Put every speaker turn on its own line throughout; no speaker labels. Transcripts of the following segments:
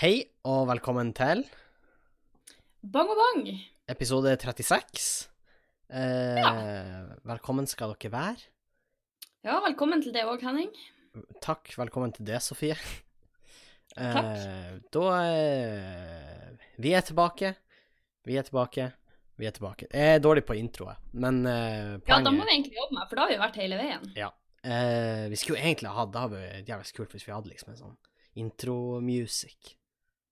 Hei og velkommen til
Bang og bang!
episode 36. Eh, Velkommen skal dere være.
Ja, velkommen til det òg, Henning.
Takk. Velkommen til det, Sofie. Eh,
Takk.
Da eh, Vi er tilbake. Vi er tilbake. Vi er tilbake. Jeg er dårlig på introer, men eh,
Ja, da må vi egentlig jobbe med, for da har vi vært hele veien.
eh, Vi skulle egentlig ha Det hadde vært jævlig kult hvis vi hadde liksom en sånn intro-music.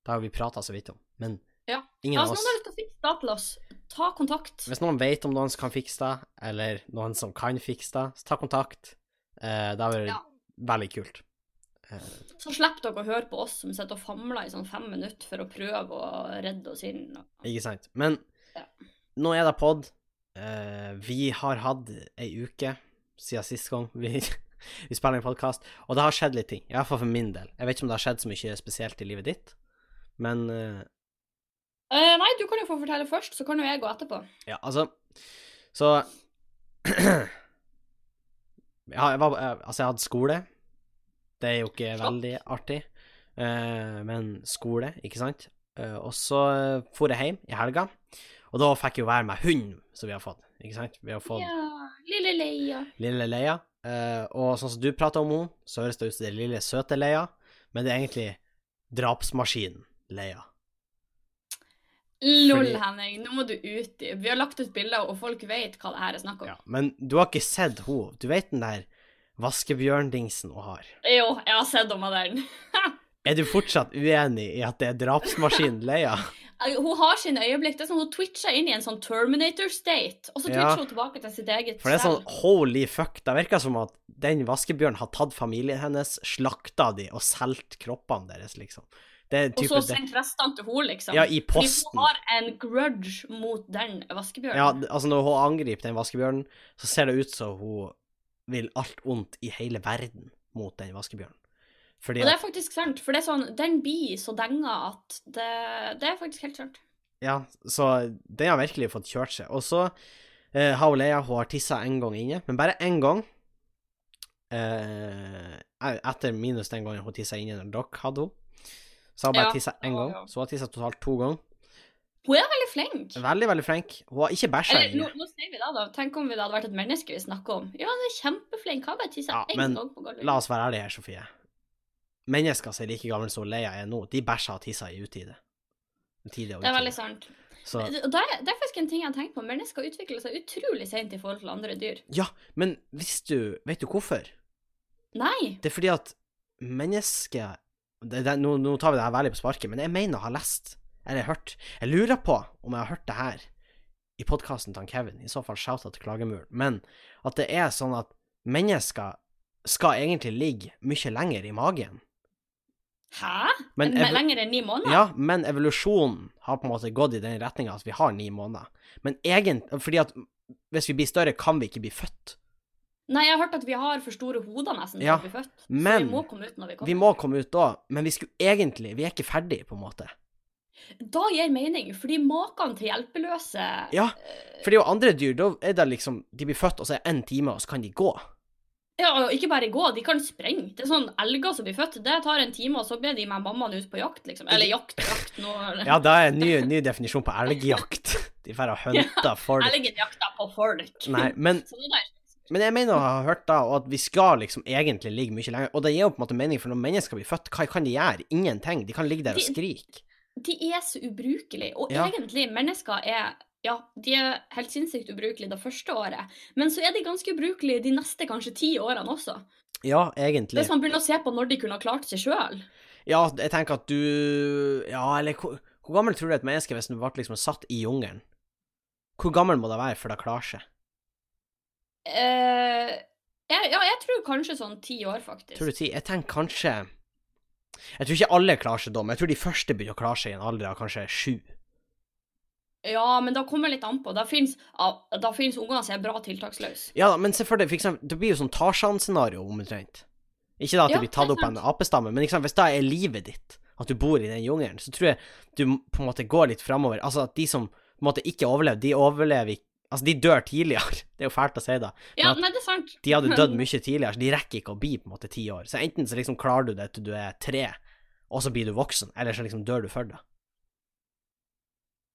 Det har vi prata så vidt om, men
Ja.
ingen av oss
noen har lyst til å fikse det til oss, ta kontakt.
Hvis noen vet om noen som kan fikse det, eller noen som kan fikse det, så ta kontakt. Eh, det hadde vært
Ja.
veldig kult. Eh,
Så slipper dere å høre på oss som sitter og famler i sånn fem minutter for å prøve å redde oss inn.
ikke sant? Men
Ja.
nå er det pod. Eh, vi har hatt ei uke siden sist gang vi, vi spiller en podkast, og det har skjedd litt ting. Iallfall for min del. Jeg vet ikke om det har skjedd så mye spesielt i livet ditt, men uh,
uh, nei, du kan jo få fortelle først, så kan jo jeg gå etterpå.
Ja, altså Så ja, jeg var eh, Altså, jeg hadde skole. Det er jo ikke
Flott.
veldig artig, uh, men skole, ikke sant? Og så for jeg hjem i helga, og da fikk jeg jo være med hund som vi har fått, ikke sant? Vi har fått
Ja, lille Leia.
lille Leia, og sånn som du prater om henne, så høres det ut som det lille, søte Leia, men det er egentlig drapsmaskinen Leia.
Lol,
Fordi-
Henning, nå må du utdype. Vi har lagt ut bilder, og folk vet hva det her er snakk om.
Ja, men du har ikke sett henne. Du vet den der vaskebjørndingsen hun har.
Jo, jeg har sett henne med den.
Er du fortsatt uenig i at det er drapsmaskinen Leia?
Hun har sine øyeblikk. Det er sånn Hun twitcher inn i en sånn Terminator-state, og så
Ja.
twitcher hun tilbake til sitt eget selv.
For det er sånn holy fuck. Det virker som at den vaskebjørnen har tatt familien hennes, slakta de og solgt kroppene deres, liksom. Det
Og så sendt restene til henne, liksom.
Ja, i
Fordi
posten.
hun har en grudge mot den vaskebjørnen.
Ja, altså når hun angriper den vaskebjørnen, så ser det ut som hun vil alt ondt i hele verden mot den vaskebjørnen. Fordi
og det er faktisk sant, for det er sånn, den blir så denga at det, det er faktisk helt sant.
ja, så den har virkelig fått kjørt seg. Og så eh, har hun har tissa en gang inne, men bare én gang. Eh, etter minus den gangen hun tissa inne når dere hadde henne. Så har hun bare
Ja.
tissa én gang, så hun har tissa totalt to ganger.
Hun er veldig flink.
Veldig, veldig flink. Hun har ikke bæsja
Eller, nå, nå sier vi det, da. Tenk om det hadde vært et menneske vi snakker om. Ja, hun er kjempeflink. Har bare tissa én
ja,
gang på gulvet.
La oss være ærlige her, Sofie. Mennesker som er like gamle som Leia er nå, de bæsjer og tisser i utide. Tidlig og
Det er veldig sant.
Så
det er, det er faktisk en ting jeg har tenkt på. Mennesker utvikler seg utrolig sent i forhold til andre dyr.
Ja, men hvis du Vet du hvorfor?
Nei.
Det er fordi at mennesket det, det, nå, nå tar vi det her veldig på sparket, men jeg mener å ha lest, eller hørt Jeg lurer på om jeg har hørt det her i podkasten til han Kevin, i så fall shout-out til Klagemuren, men at det er sånn at mennesker skal egentlig ligge mye lenger i magen.
Hæ?
Men
Men lenger enn ni måneder?
Ja, men evolusjonen har på en måte gått i den retninga at vi har ni måneder. Men egentlig Fordi at hvis vi blir større, kan vi ikke bli født.
Nei, jeg har hørt at vi har for store hoder nesten
Ja,
bli født.
men
så vi må komme ut når vi kommer.
Vi må komme ut da, men vi skulle egentlig Vi er ikke ferdig, på en måte.
Da gir mening, fordi maken til hjelpeløse
Ja, for det er jo andre dyr, da er det liksom De blir født, og så er det én time, og så kan de gå.
Ja, og ikke bare gå, de kan sprenge. Det er sånn elger som blir født. Det tar en time, og så blir de med mammaen ut på jakt, liksom. Eller jakt, jakt nå.
Ja, det er en ny, ny definisjon på elgjakt. De drar og hunter folk.
Elgen jakter på folk.
Nei, men,
Sånn der.
Men jeg mener å ha hørt da, at vi skal liksom egentlig ligge mye lenger. Og det gir jo på en måte mening, for når mennesker blir født, hva kan de gjøre? Ingenting. De kan ligge der og skrike.
De er så ubrukelige. Og
Ja.
egentlig, mennesker er ja, de er helt sinnssykt ubrukelige det første året, men så er de ganske ubrukelige de neste kanskje ti årene også.
Ja, egentlig.
Hvis man begynner å se på når de kunne ha klart seg sjøl.
Ja, jeg tenker at du Ja, eller hvor, hvor gammel tror du et menneske hvis du ble liksom satt i jungelen? Hvor gammel må det være før det klarer seg?
Eh, ja, ja, jeg tror kanskje sånn ti år, faktisk.
Tror du ti? Jeg tenker kanskje Jeg tror ikke alle klarer seg da, men jeg tror de første begynner å klare seg i en alder av kanskje sju.
Ja, men da kommer det litt an på. Da fins ungene som er bra tiltaksløse.
Ja, men se for deg, for eksempel, det blir jo sånn Tarzan-scenario omtrent. Ikke da at
Ja,
det blir tatt opp av en apestamme, men eksempel, hvis da er livet ditt, at du bor i den jungelen, så tror jeg du på en måte går litt framover. Altså at de som på en måte ikke overlever, de overlever ikke Altså, de dør tidligere. Det er jo fælt å si det.
Ja, nei, det er sant.
De hadde dødd mye tidligere, så de rekker ikke å bli på en måte ti år. Så enten så liksom klarer du det til du er tre, og så blir du voksen. Eller så liksom dør du før det.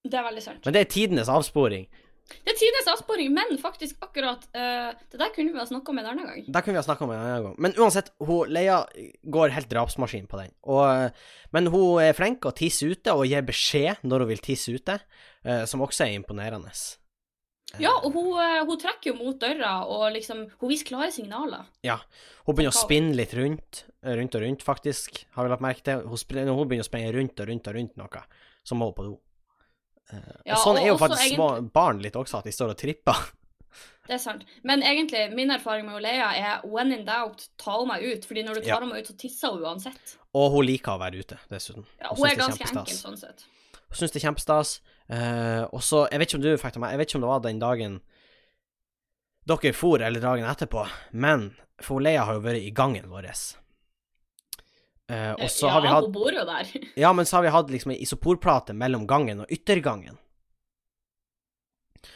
Det er veldig sant.
Men det er tidenes avsporing.
Det er tidenes avsporing, men faktisk akkurat uh, Det der kunne vi ha snakka om en annen gang.
Det kunne vi ha snakka om en annen gang. Men uansett, hun, Leia går helt drapsmaskin på den. Og, men hun er flink å tisse ute, og gir beskjed når hun vil tisse ute, uh, som også er imponerende.
Ja, og hun, eh, hun trekker jo mot døra, og liksom Hun viser klare signaler.
Ja. Hun begynner å spinne litt rundt, eh, rundt og rundt, faktisk, har vi lagt merke til. Hun, spr- hun begynner å spinne rundt og rundt og rundt noe, så må hun på do. Eh,
Ja,
og sånn
og
er jo
faktisk
faktisk små barn litt også, at de står og tripper.
Det er sant. Men egentlig, min erfaring med Leia er when in doubt, ta henne ut. Fordi når du
Ja.
tar henne ut, så tisser hun uansett.
Og hun liker å være ute, dessuten.
Ja,
Hun
hun er ganske enkel sånn sett.
Hun syns det er kjempestas. Eh, og så Jeg vet ikke om du fikk det med, jeg vet ikke om det var den dagen dere for, eller dagen etterpå, men for Leia har jo vært i gangen vår. Uh, og så
ja,
har vi hatt
hun bor jo der.
Ja, men så har vi hatt liksom ei isoporplate mellom gangen og yttergangen.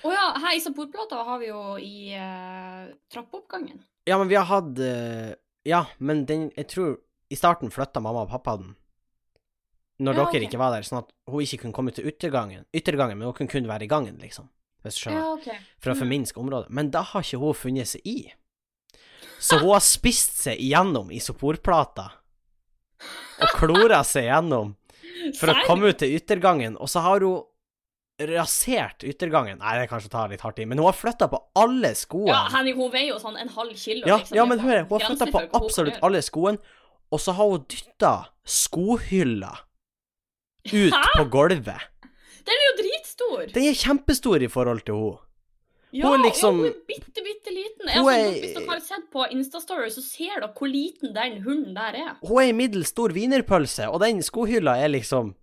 Å ja, her isoporplata har vi jo i uh, trappeoppgangen.
Ja, men vi har hatt uh, Ja, men den Jeg tror i starten flytta mamma og pappa den. Når
Ja,
dere
okay.
ikke var der, sånn at hun ikke kunne komme til yttergangen, yttergangen, men hun kunne kun være i gangen, liksom. Hvis du skjønner.
Ja, okay.
For å
Mm.
forminske området. Men da har ikke hun funnet seg i. Så hun har spist seg igjennom isoporplata. Og klora seg igjennom for å komme ut til yttergangen. Og så har hun rasert yttergangen. Nei, det kanskje tar litt hardt i, men hun har flytta på alle skoene.
Ja, Henning, hun veier jo sånn en halv kilo.
Ja,
liksom.
ja, men hør, hun har flytta på absolutt alle skoene, og så har hun dytta skohylla ut
Hæ?
på gulvet.
Den er jo dritstor!
Den er kjempestor i forhold til henne.
Ja,
hun er liksom-
ja, hun er bitte, bitte liten. Altså,
er-
Hvis dere har sett på Instastory, så ser dere hvor liten den hunden der er.
Hun er ei middels stor wienerpølse, og den skohylla er liksom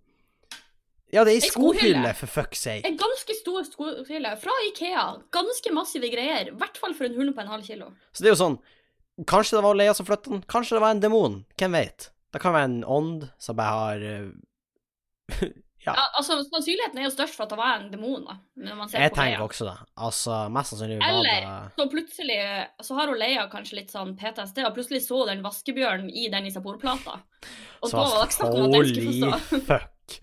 Ja, det er ei
skohylle.
for fuck's sake.
En ganske stor skohylle fra Ikea. Ganske massive greier. I hvert fall for en hund på en halv kilo.
Så det er jo sånn Kanskje det var Leia som flytta den, kanskje det var en demon. Hvem vet? Det kan være en ånd som bare har eh,
Ja, altså, Sannsynligheten er jo størst for at det var en demon, da. Når man ser
Jeg
på Leia.
tenker også det. Altså, mest sannsynlig
Eller
det
så plutselig så har hun Leia kanskje litt sånn PTSD, og plutselig så den vaskebjørnen i den isoporplata. Og
Så
da var det ikke snakk om at den skulle forstå.
fuck.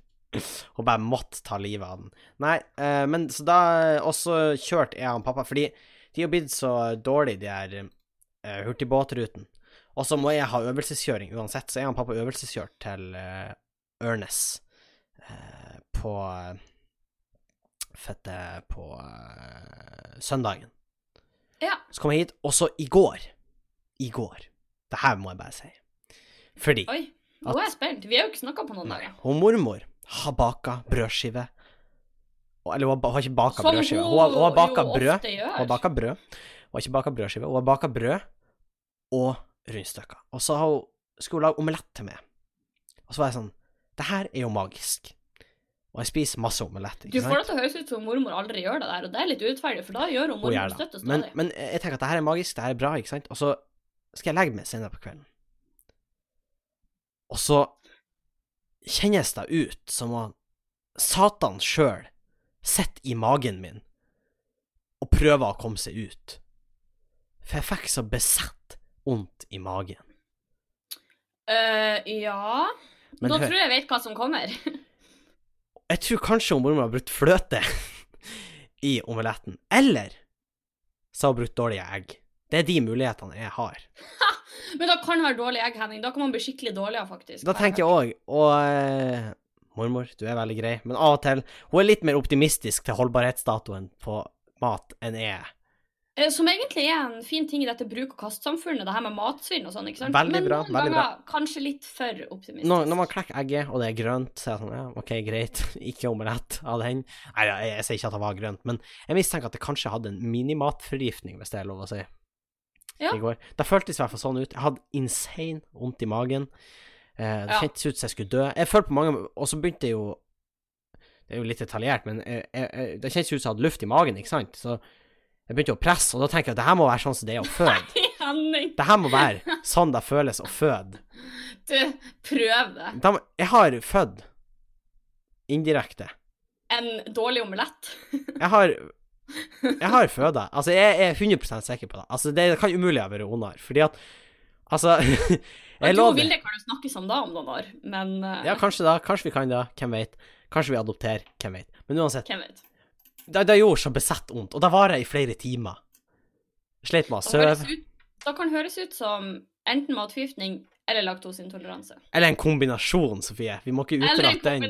Hun bare måtte ta livet av den. Nei, uh, men så da Og så kjørte jeg og pappa, fordi de har blitt så dårlige, de her uh, hurtigbåtrutene. Og så må jeg ha øvelseskjøring uansett, så jeg og pappa øvelseskjørt til uh, Ørnes eh, på Fette på eh, søndagen.
Ja.
Så kom jeg hit, og så i går I går Det her må jeg bare si. Fordi
Oi, nå er jeg spent. Vi har jo ikke snakka på noen dager.
hun mormor har baka brødskive. Eller hun har ikke baka
Som
brødskive.
hun
Hun har, hun har baka brød. Hun har baka brød. Hun har ikke baka brødskive. Hun har baka brød og rundstykker. Og så skulle hun lage omelett til meg. Og så var jeg sånn Det her er jo magisk. Og jeg spiser masse omelett,
Du får det til å høres ut som mormor aldri gjør det der, og det er litt urettferdig, for da gjør hun mormor
det.
støtt og
Men,
stadig.
men jeg tenker at det her er magisk, det her er bra, ikke sant? Og så skal jeg legge meg senere på kvelden. Og så kjennes det ut som om Satan sjøl sitter i magen min og prøver å komme seg ut. For jeg fikk så besett vondt i magen.
Eh, ja
Men hør.
tror jeg jeg vet hva som kommer.
Jeg tror kanskje hun mormor har brukt fløte i omeletten. Eller så har hun brukt dårlige egg. Det er de mulighetene jeg har.
Men da kan være dårlig egg, Henning. Da kan man bli skikkelig dårlig faktisk.
Da tenker jeg òg, og eh, mormor, du er veldig grei, men av og til Hun er litt mer optimistisk til holdbarhetsdatoen på mat enn jeg er.
Eh, Som egentlig er en fin ting i dette bruk-og-kast-samfunnet, det her med matsvinn og sånn, ikke sant?
Veldig
Men
bra,
noen
veldig
ganger kanskje litt for optimistisk.
Når, når man klekker egget, og det er grønt, så er jeg sånn Ja, OK, greit, ikke omelett av den. Nei, jeg, jeg sier ikke at det var grønt, men jeg mistenker at det kanskje hadde en minimatforgiftning, hvis det er lov å si,
Ja.
i går. Det føltes i hvert fall sånn ut. Jeg hadde insane vondt i magen. Eh, det
Ja.
kjentes ut som jeg skulle dø. Jeg følte på mange Og så begynte jeg jo Det er jo litt detaljert, men jeg, jeg, jeg, det kjentes ut som jeg hadde luft i magen, ikke sant? Så jeg begynte å presse, og da tenker jeg at det her må være sånn som det er å føde.
Henning,
Det her må være sånn det føles å føde.
du, prøv det.
De, Jeg har født indirekte.
En dårlig omelett.
Jeg har Jeg har føda. Altså, jeg er 100 sikker på det. Altså, det kan umulig ha vært Onar, Fordi at Altså Jeg lover.
Vilde kan jo snakkes om da om noen år, men uh...
Ja, kanskje da. Kanskje vi kan da. Hvem vet. Kanskje vi adopterer. Hvem vet. Men uansett.
hvem vet.
Det, det gjorde så besett vondt, og det varer i flere timer. Sleit med å sove.
det kan høres ut som enten matforgiftning eller laktoseintoleranse.
Eller en kombinasjon, Sofie. Vi må ikke utelate den.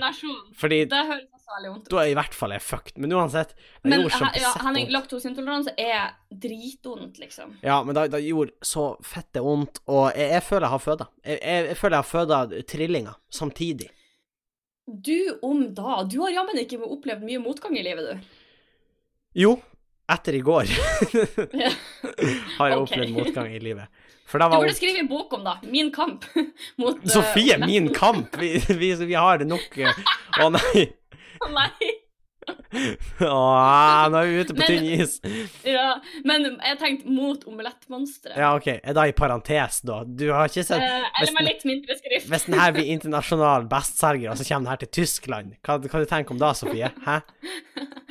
Fordi
Det høres særlig vondt ut.
da er i hvert fall jeg fucked. Men uansett, det
Men
gjorde så
he- ja, Henning, laktoseintoleranse er dritvondt, liksom.
Ja, men det, det gjorde så fette vondt, og jeg, jeg føler jeg har føda. Jeg, jeg, jeg føler jeg har føda trillinger samtidig.
Du om da. Du har jammen ikke opplevd mye motgang i livet, du.
Jo, etter i går har jeg opplevd motgang i livet. For da
Du burde skrive en bok om da, Min kamp mot eh,
Sofie,
Omelett.
min kamp! Vi, vi, vi har nok eh, Å nei.
Å Nei.
Å, nå er vi ute på
Men-
tynn is.
Ja, men jeg tenkte mot omelettmonsteret.
Ja, OK. Er det i parentes, da? Du har ikke sett
Eh, eller med litt mindre skrift.
Hvis den her blir internasjonal bestselger, og så kommer den her til Tyskland, hva, hva du tenker om da, Sofie? Hæ?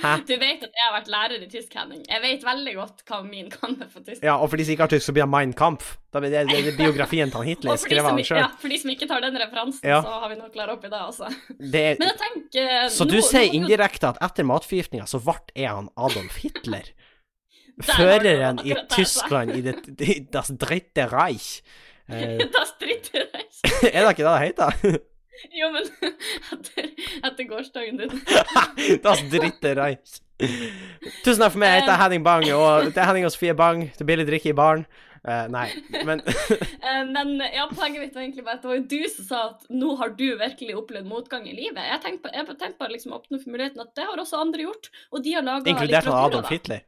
Hæ?
Du vet at jeg har vært lærer i tysk, Henning. Jeg vet veldig godt hva min kamp er for tysk.
Ja, og for de som ikke har tysk, så blir det Mein Kampf. Da blir det, det, det biografien til Hitler, skrevet
av
han sjøl.
ja, for de som ikke tar den referansen,
Ja.
så har vi nok klart opp i det, altså.
Det er-
Men jeg tenker
Så
nå-
du sier indirekte at etter matforgiftninga så ble jeg han Adolf Hitler? Føreren i. Tyskland i det, das dritte Reich. Eh,
das dritte Reich.
er det ikke det det heter?
Jo, men etter, etter gårsdagen din.
das dritte Reich. Tusen takk for meg. Jeg heter Henning Bang, og det er Henning og Sofie Bang. Det er billig drikke i baren. Eh, nei, men
Eh, Men ja, poenget mitt var egentlig bare at det var jo du som sa at nå har du virkelig opplevd motgang i livet. Jeg tenkte på, jeg tenkte på liksom åpne for muligheten at det har også andre gjort, og de har laga
Inkludert han Adolf Hitler.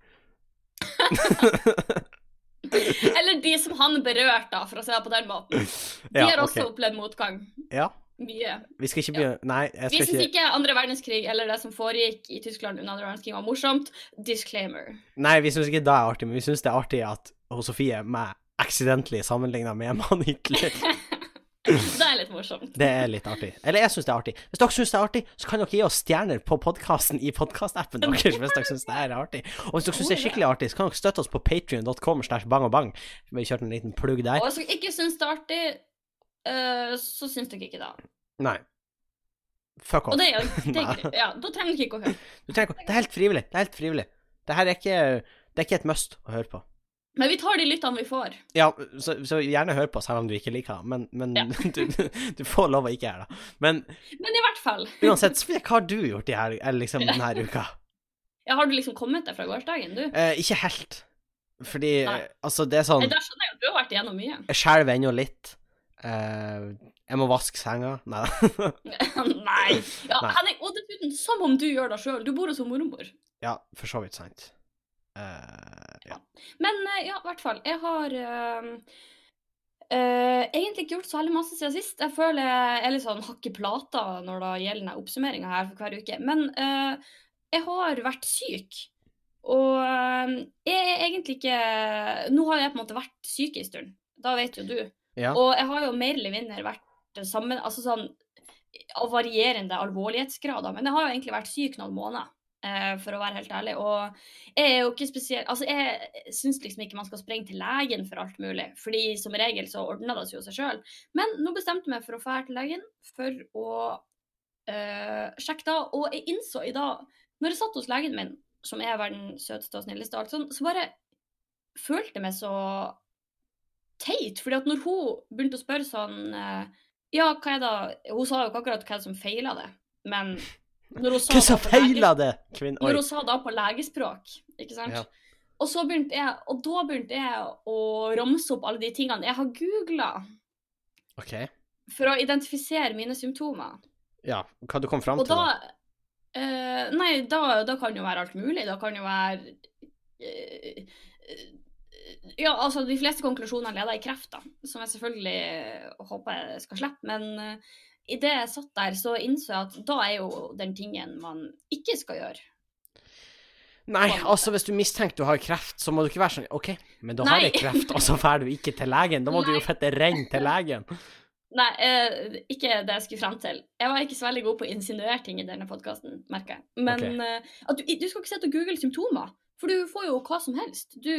Eller de som han berørte, for å si det på den måten. De
Ja,
har
også
også opplevd motgang.
Ja.
Mye.
Vi skal ikke begynne Nei, jeg
Vi
skal
syns
ikke
ikke andre verdenskrig eller det som foregikk i Tyskland under andre verdenskrig var morsomt. Disclaimer.
Nei, vi syns ikke det er artig, men vi syns det er artig at hun Sofie meg accidentally sammenligna med mann Hitler.
Det er litt morsomt.
Det er litt artig. Eller jeg syns det er artig. Hvis dere syns det er artig, så kan dere gi oss stjerner på podkasten i podkastappen deres hvis dere syns det er artig. Og hvis dere syns det er skikkelig artig, så kan dere støtte oss på patrion.com slash bang og bang. Vi har kjørt en liten plugg der.
Og hvis dere ikke syns det er artig, uh, så syns dere ikke det.
Nei. Fuck
Og
off.
det, er- det, er- ja, da trenger dere ikke å høre.
Ikke Det er helt frivillig. Det er helt frivillig. Det her er ikke Det er ikke et must å høre på.
Men vi tar de lyttene vi får.
Ja, så, så gjerne hør på, selv om du ikke liker det, men, men
Ja.
du, du får lov å ikke gjøre det. Men
Men i hvert fall.
uansett, hva har du gjort i her, liksom denne uka?
Ja, har du liksom kommet deg fra gårsdagen, du?
Eh, ikke helt. Fordi
Nei.
altså, det er sånn
Da skjønner jeg at du har vært igjennom mye.
Jeg skjelver ennå litt. Eh, jeg må vaske senga. Nei da.
Nei. Ja,
Nei.
Henning, og dessuten, som om du gjør det sjøl. Du bor hos mormor.
ja, for så vidt sant. Eh, ja.
Men eh, ja, i hvert fall. Jeg har uh, uh, egentlig ikke gjort så veldig masse siden sist. Jeg føler jeg er litt sånn hakk i plata når det gjelder oppsummeringa her for hver uke. Men jeg har vært syk. Og jeg er egentlig ikke Nå har jeg på en måte vært syk en stund. Da vet jo du.
ja.
Og jeg har jo mer eller mindre vært sammen Altså sånn av varierende alvorlighetsgrader. Men jeg har jo egentlig vært syk noen måneder, for å være helt ærlig. Og jeg er jo ikke spesielt Altså, jeg syns liksom ikke man skal sprenge til legen for alt mulig. Fordi som regel så ordner det seg jo seg sjøl. Men nå bestemte jeg meg for å dra til legen for å eh, sjekke da. Og jeg innså i dag, når jeg satt hos legen min, som er verdens søteste og snilleste, alt sånn, så bare følte jeg meg så teit. fordi at når hun begynte å spørre sånn eh, Ja, hva er det Hun sa jo ikke akkurat hva som feila det, men når hun sa
Hva feila det, kvinne?
Når hun sa da på legespråk, ikke sant.
Ja.
Og så begynte jeg, og da begynte jeg å ramse opp alle de tingene jeg har googla
Okay.
for å identifisere mine symptomer.
Ja, hva du kom fram
Og
til?
da
da?
Uh, Nei, da, da kan jo være alt mulig. Da kan jo være uh, eh, Ja, altså, de fleste konklusjonene leder i kreft, da. Som jeg selvfølgelig håper jeg skal slippe. Men uh, idet jeg satt der, så innså jeg at da er jo den tingen man ikke skal gjøre.
Nei, altså hvis du mistenker du har kreft, så må du ikke være sånn OK, men da har
Nei.
jeg kreft, og så drar du ikke til legen. Da må du jo
Nei.
fette renne til legen.
Nei, eh, ikke det jeg skulle frem til. Jeg var ikke så veldig god på å insinuere ting i denne podkasten, merker jeg. Men
okay.
eh, du, du skal ikke sitte og google symptomer. For du får jo hva som helst. Du,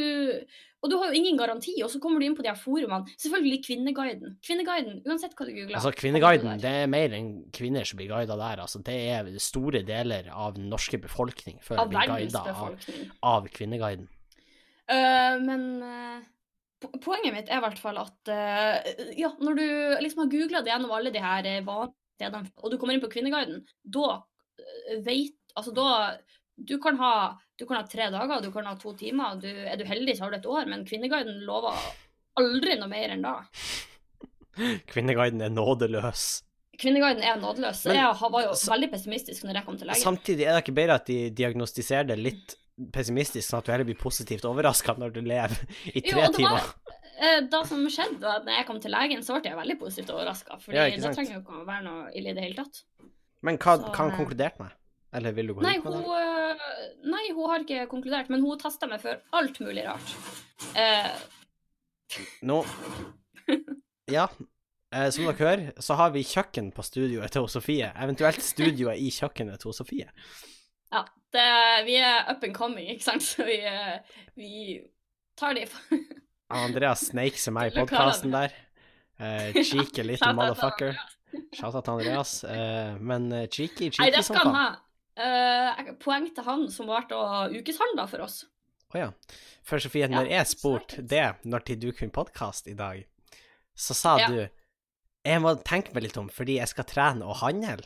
og du har jo ingen garanti, og så kommer du inn på de her forumene. Selvfølgelig Kvinneguiden. Kvinneguiden, uansett hva du googler.
Altså, Kvinneguiden, det er mer enn kvinner som blir guida der. Altså, det er store deler av den norske befolkning før
Av
blir guida av, av Kvinneguiden.
Uh, men uh, poenget mitt er i hvert fall at uh, ja, når du liksom har googla det gjennom alle de her vanlige stedene, og du kommer inn på Kvinneguiden, da veit Altså da du kan, ha, du kan ha tre dager, du kan ha to timer. Du, er du heldig, så har du et år, men Kvinneguiden lover aldri noe mer enn da.
Kvinneguiden er nådeløs.
Kvinneguiden er nådeløs.
Men-
jeg var jo veldig pessimistisk når jeg kom til legen.
Samtidig er det ikke bedre at de diagnostiserer det litt pessimistisk, sånn at du heller blir positivt overraska når du lever i tre
jo,
timer.
Da Det som skjedde, da når jeg kom til legen, så ble jeg veldig positivt overraska. For
Ja,
det trenger jo ikke å være noe ille i det hele tatt.
Men hva
Så,
hva har han
konkluderte
konkludert med? Eller vil du gå
Nei
ut med
hun,
det?
øh, nei, hun har ikke konkludert, men hun testa meg for alt mulig rart. Eh,
Nå Ja. Eh, som dere hører, så har vi kjøkken på studioet til Sofie. Eventuelt studioet i kjøkkenet til Sofie.
ja, det, vi er up and coming, ikke sant, så vi, eh, vi tar de
Andreas sneik seg med i podkasten der. Eh, cheeky little motherfucker. Shout out til Andreas. Eh, men eh, cheeky,
Nei,
cheeky
det
som
skal han
faen.
ha. Eh, poeng til han som ble å ukeshandla for oss.
Å ja. For Sofie,
Ja,
når jeg spurte
er det.
det når til du kunne podkast i dag, så sa
Ja.
du jeg må tenke meg litt om, fordi jeg skal trene og handle.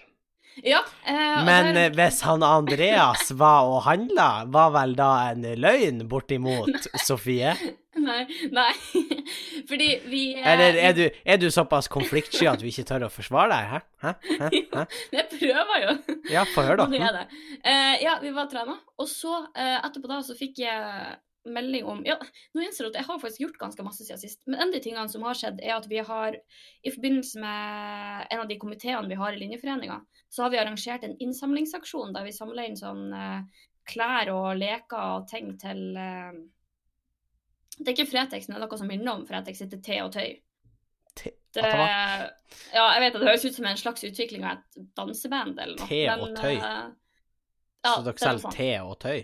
Ja, eh,
Men
der-
eh, hvis han Andreas var og handla, var vel da en løgn bortimot Sofie?
Nei, nei. fordi vi eh,
Eller er du, er du såpass konfliktsky at du ikke tør å forsvare deg? Hæ? Hæ? Hæ? Hæ?
Jeg prøver jo.
Ja, få høre, da.
det. Eh, ja, vi var trena, og så eh, etterpå da så fikk jeg melding om Ja, nå innser jeg at jeg har faktisk gjort ganske masse siden sist, men en av de tingene som har skjedd, er at vi har i forbindelse med en av de komiteene vi har i Linjeforeninga, så har vi arrangert en innsamlingsaksjon der vi samler inn sånn eh, klær og leker og ting til eh, Det er ikke Fretex, men det er noe som minner om Fretex, det heter Te og Tøy.
Te-
Det, ja, jeg vet at det høres ut som en slags utvikling av et danseband eller noe.
Te og tøy?
Uh, ja,
Så dere
er
selger te og tøy?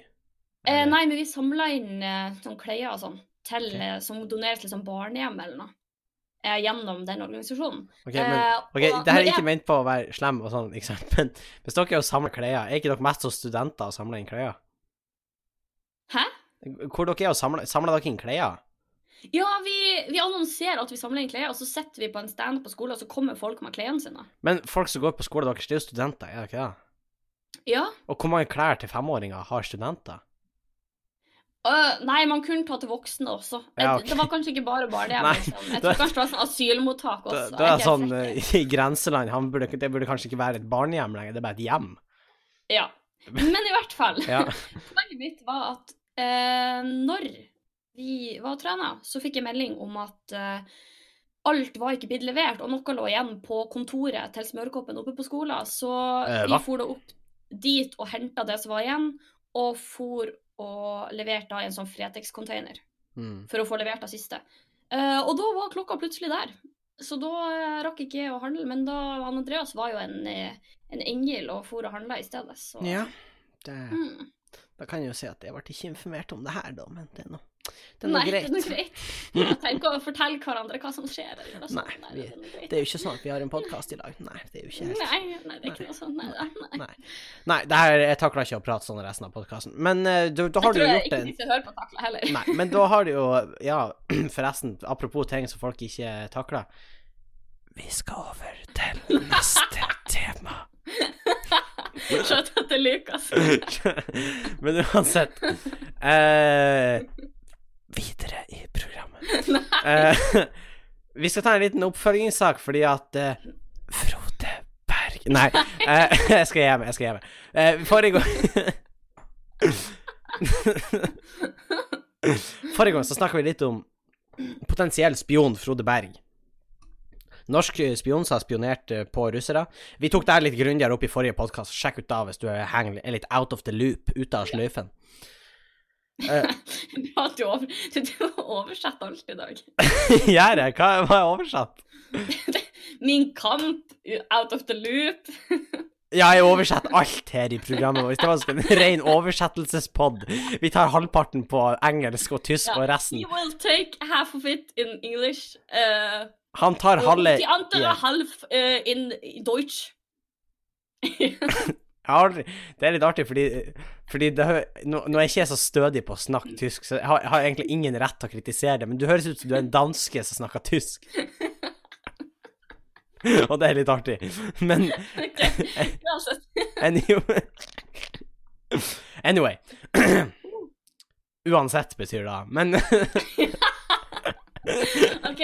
Eh, nei, men vi samla inn eh, sånn klær og sånn til,
Ok.
eh, som doneres til sånn barnehjem eller noe. Eh, gjennom den organisasjonen.
Ok, men okay
og
det her er ikke
jeg-
ment på å være slem og sånn, ikke sant, men hvis dere er samler klær, er ikke dere mest som studenter og samler inn klær?
Hæ?
Hvor dere er og samler, samler dere inn klær?
Ja, vi, vi annonserer at vi samler inn klær, og så setter vi på en stand på skolen, og så kommer folk med klærne sine.
Men folk som går på skolen deres, det er jo studenter, er det ikke det?
Ja.
Og hvor mange klær til femåringer har studenter?
Øh, nei, man kunne ta til voksne også.
Ja, okay.
Det var kanskje ikke bare barnehjem.
Nei,
Liksom. Jeg
da-
tror kanskje det var sånn asylmottak også.
da
Jeg
er det sånn eh, i grenseland, burde, det burde kanskje ikke være et barnehjem lenger, det er bare et hjem.
Ja. Men i hvert fall.
Ja.
Poenget mitt var at uh, når vi var og trena, så fikk jeg melding om at uh, alt var ikke blitt levert, og noe lå igjen på kontoret til Smørkoppen oppe på skolen. Så vi for da opp dit og henta det som var igjen, og for og leverte da i en sånn Fretex-container
Mm.
for å få levert det siste. Uh, og da var klokka plutselig der. Så da uh, rakk ikke jeg å handle, men da han Andreas var jo en, eh, en engel og for og handla i stedet, så
Ja, det,
Mm.
da kan jeg jo si at jeg ble ikke informert om det her, da, men det er noe, det er noe
Nei,
greit.
det er noe greit. Tenk å fortelle hverandre hva som skjer. Eller sånt.
Nei,
vi, det er.
Det er jo ikke sånn at vi har en podkast i dag. Nei, det er jo ikke helt
Nei, nei, det er ikke noe sånt. Nei, nei. nei.
Nei. Det her, jeg takler ikke å prate sånn resten av podkasten. Men eh, da, da har
du
du
gjort
det
jeg
tror
ikke de hører på, takla heller.
Nei, men da har du jo Ja, forresten, apropos ting som folk ikke takler. Vi skal over til neste tema.
Skjøt etter Lukas.
Men uansett eh, Videre i programmet. uh, vi skal ta en liten oppfølgingssak fordi at uh, Frode Berg Nei, uh, jeg skal gi meg. Jeg skal gi meg. Uh, forrige gang Forrige gang så snakka vi litt om potensiell spion Frode Berg. Norsk spion som har spionert på russere. Vi tok det litt grundigere opp i forrige podkast. Sjekk ut da hvis du er litt out of the loop, ute av sløyfen. Eh,
Ja, du, over, du, du oversatt alt i dag.
Gjør jeg? Hva har jeg oversatt?
Min kamp, out of the loop.
Ja, jeg oversetter alt her i programmet vårt. Det var en ren oversettelsespod. Vi tar halvparten på engelsk og tysk
Ja.
og resten.
You will take half of it in English. Uh,
Han tar halve
De andre
ja.
half uh, in Deutsch.
Jeg aldri, det er litt artig, fordi, fordi det, nå, nå er ikke så stødig på å snakke tysk, så jeg har, jeg har egentlig ingen rett til å kritisere det, men du høres ut som du er en danske som snakker tysk. Og det er litt artig. Men
okay.
anyway, anyway. Uansett betyr det, men
OK,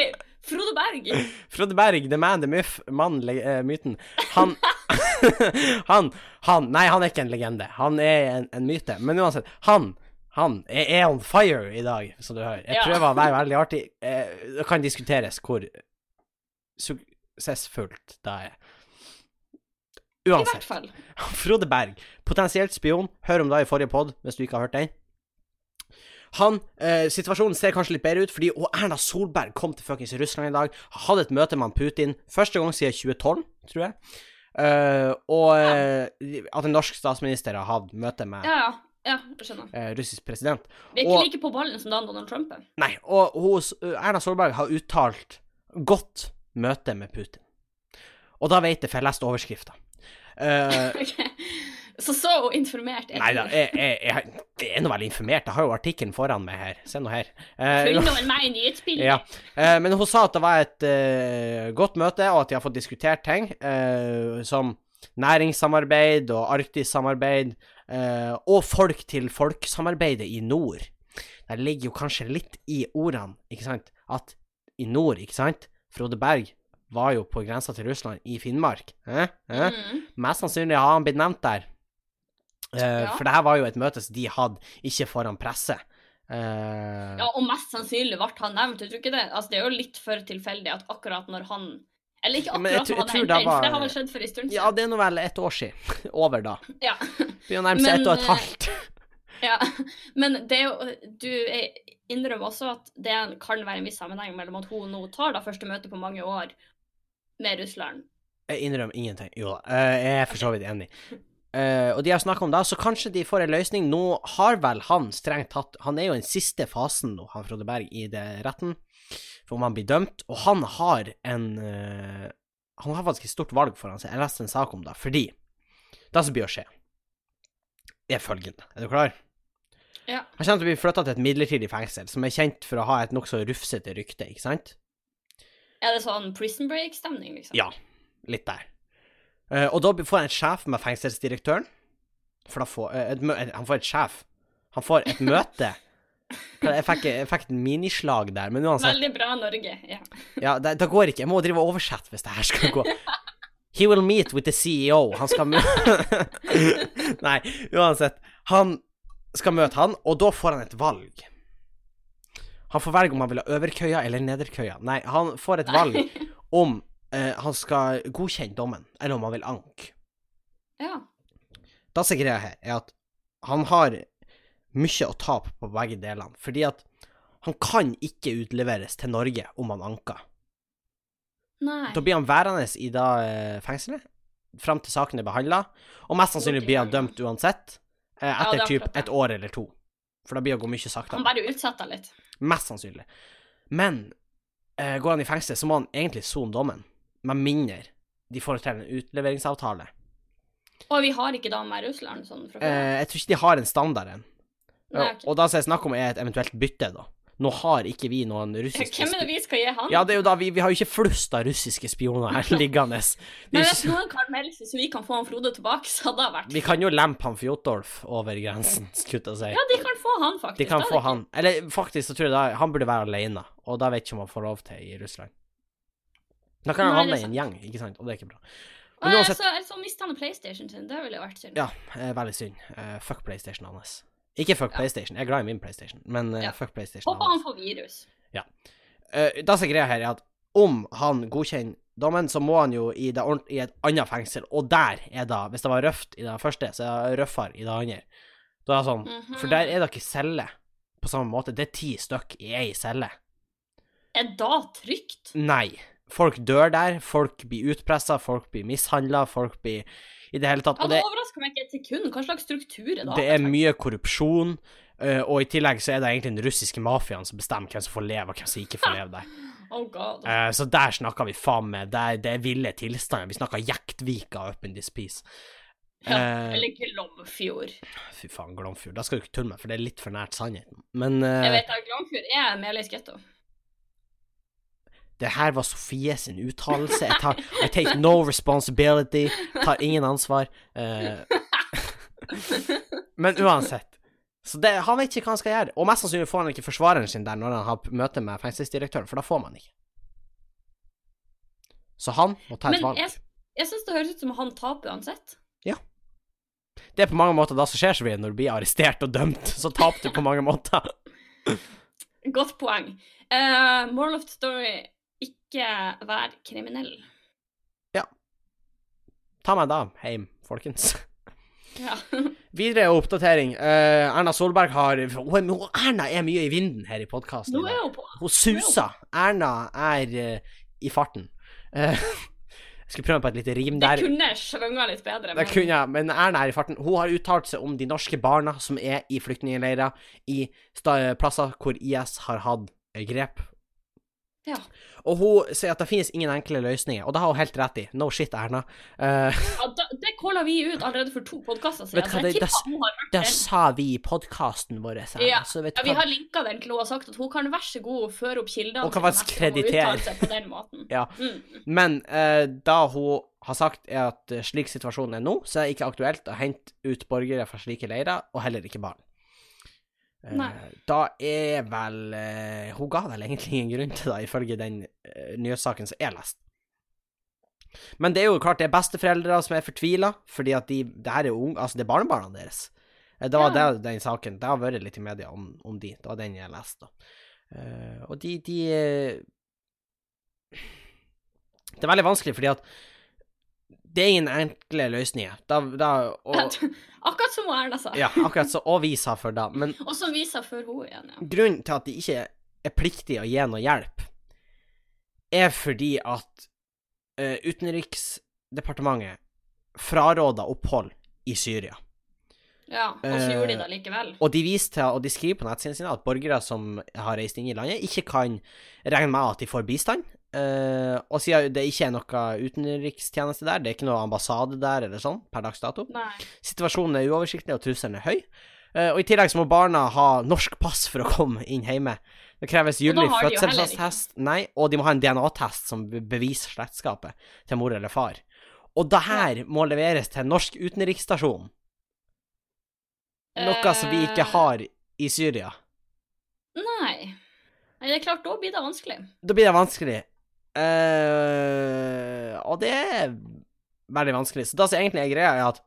Frode Berg.
Frode Berg, the man, the myth, mann, le, eh, myten, han Han, han Nei, han er ikke en legende. Han er en, en myte. Men uansett, han han er, er on fire i dag, som du hører. Jeg
Ja.
prøver å være veldig artig. Eh, det kan diskuteres hvor suksessfullt det er. Uansett.
I hvert fall.
Frode Berg, potensielt spion. Hør om det i forrige pod, hvis du ikke har hørt den. Han, eh, Situasjonen ser kanskje litt bedre ut, fordi og Erna Solberg kom til fuckings Russland i dag. Hadde et møte med Putin første gang siden 2012, tror jeg. Eh, og ja. at en norsk statsminister har hatt møte med
Ja, ja. Ja, jeg skjønner.
eh, russisk president.
Vi er ikke
Og-
like på ballen som da Donald Trump er.
Nei, og hos, Erna Solberg har uttalt godt møte med Putin. Og da vet jeg, for jeg leste overskrifta. Uh,
Ok. Så så informert er
Nei da, jeg, jeg, jeg, jeg er nå vel informert. Jeg har jo artikkelen foran meg her. Se nå her. Eh,
Følg meg i nyhetsbildet.
ja. Eh, men hun sa at det var et eh, godt møte, og at de har fått diskutert ting eh, som næringssamarbeid og arktissamarbeid, eh, og folk-til-folk-samarbeidet i nord. Der ligger jo kanskje litt i ordene, ikke sant, at i nord, ikke sant, Frode Berg var jo på grensa til Russland, i Finnmark. Eh? Eh?
Mm.
Mest sannsynlig har han blitt nevnt der. Eh,
Ja.
For det her var jo et møte som de hadde, ikke foran presse. Uh...
Ja, og mest sannsynlig ble han nevnt, jeg tror ikke det. Altså, det er jo litt for tilfeldig at akkurat når han Eller ikke akkurat når han
er
henta var... for det har vel skjedd for en stund
ja, det er nå vel et år siden. Over, da.
Ja.
Begynner å nærme seg ett og et
eh,
halvt.
ja. Men det er jo Du innrømmer også at det kan være en viss sammenheng mellom at hun nå tar det første møtet på mange år med Russland.
Jeg innrømmer ingenting. Jo da, jeg er for så vidt enig. Eh, og de har snakka om det, så kanskje de får en løsning. Nå har vel han strengt tatt Han er jo i den siste fasen nå, han Frode Berg, i det retten, for om han blir dømt. Og han har en uh, Han har faktisk et stort valg foran seg. Jeg leste en sak om det, fordi det som blir å skje, er følgende. Er du klar?
Ja.
Han kommer til å bli flytta til et midlertidig fengsel, som er kjent for å ha et nokså rufsete rykte, ikke sant?
Er det sånn prison break-stemning, liksom?
Ja, litt der. Eh, og da får han et sjef med fengselsdirektøren. For da får eh, et, mø- Han får et sjef. Han får et møte. Jeg fikk, jeg fikk et minislag der, men uansett.
Veldig bra, Norge. Ja.
Ja, det, det går ikke. Jeg må drive og oversette hvis det her skal gå. He will meet with the CEO. Han skal møte Nei, uansett. Han skal møte han, og da får han et valg. Han får velge om han vil ha øverkøya eller nederkøya. Nei, han får et valg om eh, han skal godkjenne dommen, eller om han vil anke.
ja.
Det som er greia her, er at han har mye å tape på begge delene, fordi at han kan ikke utleveres til Norge om han anker.
Nei.
Da blir han værende i da eh, fengselet fram til saken er behandla, og mest sannsynlig blir han dømt uansett, eh,
Ja,
etter
er
typ et år eller to. For da blir det gå mye
Han
saktere.
bare utsetter litt.
Mest sannsynlig. Men eh, går han i fengsel, så må han egentlig sone dommen, med mindre de får til en utleveringsavtale.
Og vi har ikke da med Russland sånn fra før.
Eh, jeg tror ikke de har en standard en.
Nei,
Og- Og da som jeg snakk om, er et eventuelt bytte, da. Nå har ikke vi noen russiske
Hvem er det vi skal gi han?
Ja, det er jo da vi, vi har jo ikke flust av russiske spioner her liggende. Er
Men hvis
ikke,
noen kan melde seg så vi kan få han Frode tilbake, så hadde det vært
vi kan jo lempe han Fjotolf over grensen, skulle jeg si.
Ja, de kan få han, faktisk.
De kan
Da er
få
det
han Eller faktisk så tror jeg da han burde være alene, og da vet ikke om han får lov til i Russland. Da kan han havne i en gjeng, ikke sant, og det er ikke bra. Men uansett,
så, så mister han PlayStation sin. Det ville jo vært synd.
ja, eh, veldig synd. Eh, fuck PlayStation hans. Ikke fuck
Ja.
PlayStation, jeg er glad i min PlayStation, men eh,
Ja.
fuck PlayStation
Håper
hans.
han får virus.
Eh, det som er greia her, er at om han godkjenner dommen, så må han jo i, det, i et annet fengsel, og der er det Hvis det var røft i det første, så er det røffere i det andre. Da er det sånn
Mhm.
For der er det ikke celle på samme måte. Det er ti stykk i ei celle.
Er da trygt?
Nei. Folk dør der, folk blir utpressa, folk blir mishandla, folk blir i det hele tatt.
Ja, det overrasker meg ikke et sekund. Hva slags struktur er det?
det er mye korrupsjon, eh, og i tillegg så er det egentlig den russiske mafiaen som bestemmer hvem som får leve, og hvem som ikke får leve der.
Oh god.
Eh, så der snakker vi faen meg Det er, det ville tilstander. Vi snakker Jektvika up in this piece.
Ja,
eh,
Eller Glomfjord.
Fy faen, Glomfjord. Da skal du ikke tulle med, for det er litt for nært sannheten. Men
Jeg vet at Glomfjord er Meløys getto.
Det her var Sofie sin uttalelse. Jeg tar I take no responsibility. Tar ingen ansvar. Uh, men uansett. Så det, han vet ikke hva han skal gjøre. Og mest sannsynlig får han ikke forsvareren sin der når han har møte med fengselsdirektøren, for da får man ikke. Så han må ta et
Men
valg.
jeg, jeg syns det høres ut som han taper uansett. Ja.
Det er på mange måter da som skjer, Sofie, når du blir arrestert og dømt. Så taper du på mange måter.
Godt poeng. Uh, moral of the story ikke vær kriminell. Ja.
Ta meg da hjem, folkens.
Ja.
Videre oppdatering. Uh, Erna Solberg har hun er, Erna er mye i vinden her i podkasten.
Nå er hun på.
Hun suser. Erna er uh, i farten. Uh, jeg skulle prøve på et lite rim der.
Det kunne svunget litt bedre.
Det kunne men Erna er i farten. Hun har uttalt seg om de norske barna som er i flyktningleirer i plasser hvor IS har hatt grep.
Ja.
Og hun sier at det finnes ingen enkle løsninger, og det har hun helt rett i. No shit, Erna. Uh,
Ja, da, det calla vi ut allerede for to podkaster siden. Altså,
det-
hørt
det sa vi i podkasten vår. Erna,
Ja.
så vet
Ja, vi har linka den til hun har sagt at hun kan vær så god føre opp kildene
Hun kan faktisk kreditere.
på den måten.
Ja.
Mm.
Men uh, da hun har sagt er at eh, slik situasjonen er nå, så er det ikke aktuelt å hente ut borgere fra slike leirer, og heller ikke barn. Eh,
Nei.
Da er vel eh, Hun ga vel egentlig ingen grunn til det, ifølge den uh, nyhetssaken som jeg leste. Men det er jo klart det er besteforeldre som er fortvila, fordi at de Det her er unge, altså det er barnebarna deres. Eh, Det var
Ja.
det, den saken. Det har vært litt i media om, om de. Det var den jeg leste. Eh, og de, de eh, Det er veldig vanskelig, fordi at det er ingen enkle løsninger. Da, da, og,
Akkurat som Erna sa.
ja, akkurat så, og vi sa før da. Men
Og som vi sa før hun igjen, ja.
grunnen til at de ikke er pliktige å gi noe hjelp, er fordi at uh, Utenriksdepartementet fraråda opphold i Syria.
ja. Og så gjorde de
Eh,
det likevel.
Og de viser til, og de skriver på nettsidene sine at borgere som har reist inn i landet, ikke kan regne med at de får bistand. Eh, og siden det ikke er noe utenrikstjeneste der, det er ikke noe ambassade der eller sånn, per dags dato.
Nei.
Situasjonen er uoversiktlig, og trusselen er høy. Uh, og i tillegg så må barna ha norsk pass for å komme inn hjemme. Det kreves gyldig fødselsattest, nei, og de må ha en DNA-test som beviser slektskapet til mor eller far. Og det her må leveres til en norsk utenriksstasjon, noe som vi ikke
Eh,
har i Syria.
Nei. Nei, det er klart, da blir det vanskelig.
Da blir det vanskelig. Eh, og det er veldig vanskelig. Så det som egentlig er greia, er at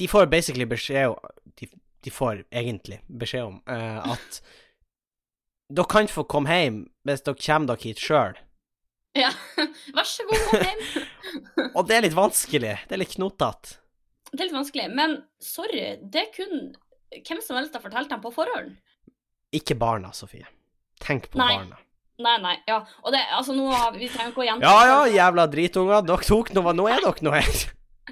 de får basically beskjed om de, de får egentlig beskjed om uh, at dere kan få komme hjem hvis dere kommer dere hit sjøl.
Ja. Vær så god, kom hjem.
Og det er litt vanskelig. Det er litt knotete.
Det er litt vanskelig, men sorry, det kunne hvem som helst har fortalt dem på forhånd.
Ikke barna, Sofie. Tenk på
Nei.
barna.
Nei, nei, ja. Og det, altså, nå har vi trenger ikke å gjenta
Ja ja, jævla dritunger. Dere tok noe Nå er dere noe her.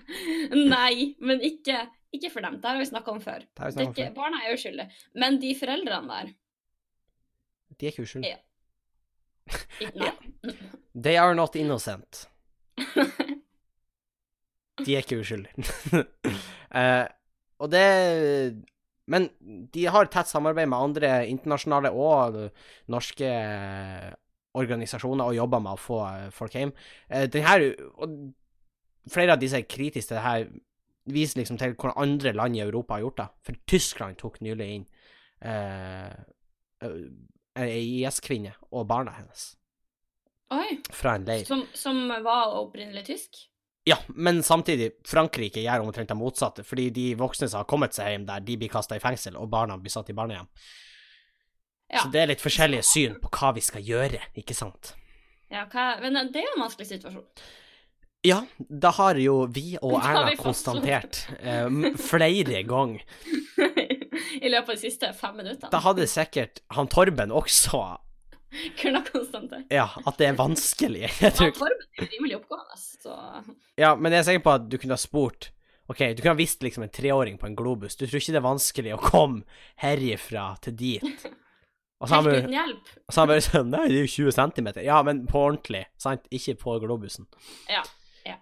Nei, men ikke, ikke for dem. Det har vi snakka om før.
Det
Det ikke, barna er uskyldige. Men de foreldrene der
De er ikke uskyldige.
Ja. Nei.
They are not innocent. De er ikke uskyldige. uh, og det Men de har tett samarbeid med andre internasjonale og norske organisasjoner og jobber med å få eh, folk hjem. Eh, den her, og flere av disse kritiske til det her, viser liksom til hvordan andre land i Europa har gjort det. For Tyskland tok nylig inn ei eh, IS-kvinne og barna hennes
Oi.
fra en leir.
Som, som var opprinnelig tysk?
Ja, men samtidig, Frankrike gjør omtrent det motsatte, fordi de voksne som har kommet seg hjem der, de blir kasta i fengsel, og barna blir satt i barnehjem.
Ja.
Så det er litt forskjellige syn på hva vi skal gjøre, ikke sant?
ja hva, men det er jo en vanskelig situasjon.
Ja, da har jo vi og Erna
vi
konstatert eh, flere ganger.
I løpet av de siste fem minuttene.
Da hadde sikkert han Torben også
Kunne konstante.
Ja, at det er vanskelig. Jeg tror
Ja, formen er rimelig oppgående, så
Ja, men jeg er sikker på at du kunne ha spurt OK, du kunne ha visst liksom en treåring på en globus. Du tror ikke det er vanskelig å komme herifra til dit? Og så
Helt uten hjelp.
og så har han bare sånn Nei, det er jo 20 centimeter. Ja, men på ordentlig, sant? Ikke på globusen.
Ja, ja.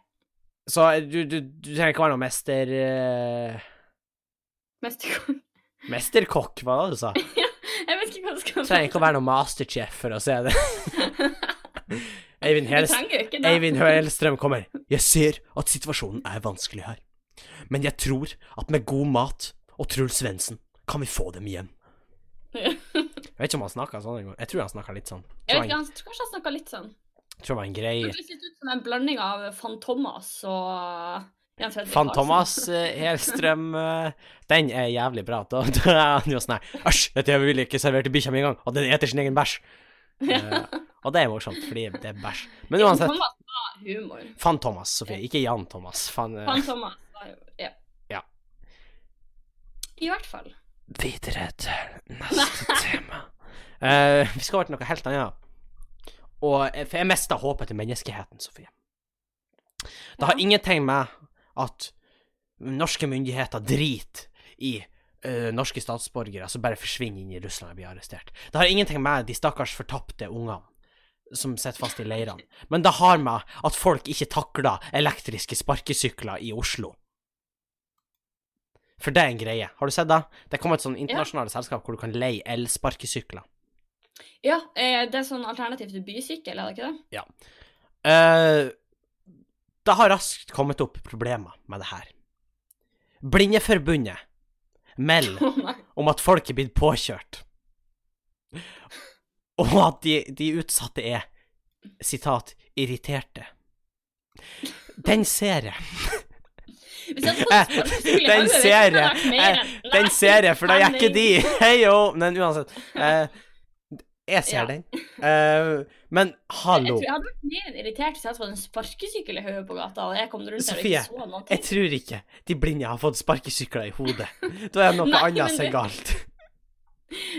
Så du, du, du trenger ikke være noen mester... Uh...
Mesterkokk.
mesterkokk, hva var det du sa? Du
Jeg vet ikke hva det skal
trenger ikke å være noen masterchef for å se det. Eivind Helst... Eivind Hellstrøm kommer. Jeg ser at situasjonen er vanskelig her, men jeg tror at med god mat og Truls Svendsen kan vi få dem hjem. Jeg vet ikke om han snakka sånn engang. Jeg tror han snakka litt sånn.
Jeg vet ikke,
han,
tror kanskje han snakka litt sånn.
Jeg tror det var en greie.
Det høres ut som en blanding av Fantomas og
Fan Thomas eh, Helstrøm eh, Den er jævlig bra. Da, da er han jo sånn her Æsj, dette vil jeg ikke servere til bikkja mi engang, og den eter sin egen bæsj. Uh, og det er morsomt, fordi det er bæsj. Men uansett,
Thomas var humor.
Fan Thomas, Sofie, ikke Jan Thomas. Fan,
Fantomas var jo Ja.
Ja.
I hvert fall.
Videre til neste tema. Uh, vi skal over til noe helt annet. Og for jeg mista håpet til menneskeheten, Sofie. Det har
Ja.
ingenting med at norske myndigheter driter i uh, norske statsborgere som bare forsvinner inn i Russland og blir arrestert. Det har ingenting med de stakkars fortapte ungene som sitter fast i leirene. Men det har med at folk ikke takler elektriske sparkesykler i Oslo. For det er en greie. Har du sett det? Det kommer et sånn internasjonalt selskap hvor du kan leie elsparkesykler.
Ja, eh, det er sånn alternativ til bysykkel, er det ikke det?
Eh, det har raskt kommet opp problemer med det her. Blindeforbundet melder
Å
om at folk er blitt påkjørt, og at de, de utsatte er, sitat, irriterte. Den ser jeg.
Hvis jeg
Den ser jeg. Eh, Den ser jeg, for da er ikke de. Hei jo! Men uansett. Jeg ser
Ja.
den. Uh, men
Jeg tror jeg hadde vært mer irritert hvis jeg hadde fått en sparkesykkel i hodet på gata, og jeg kom rundt Sofie, og ikke så noe.
Jeg tror ikke de blinde har fått sparkesykler i hodet. Da er noe
Nei,
annet som er galt.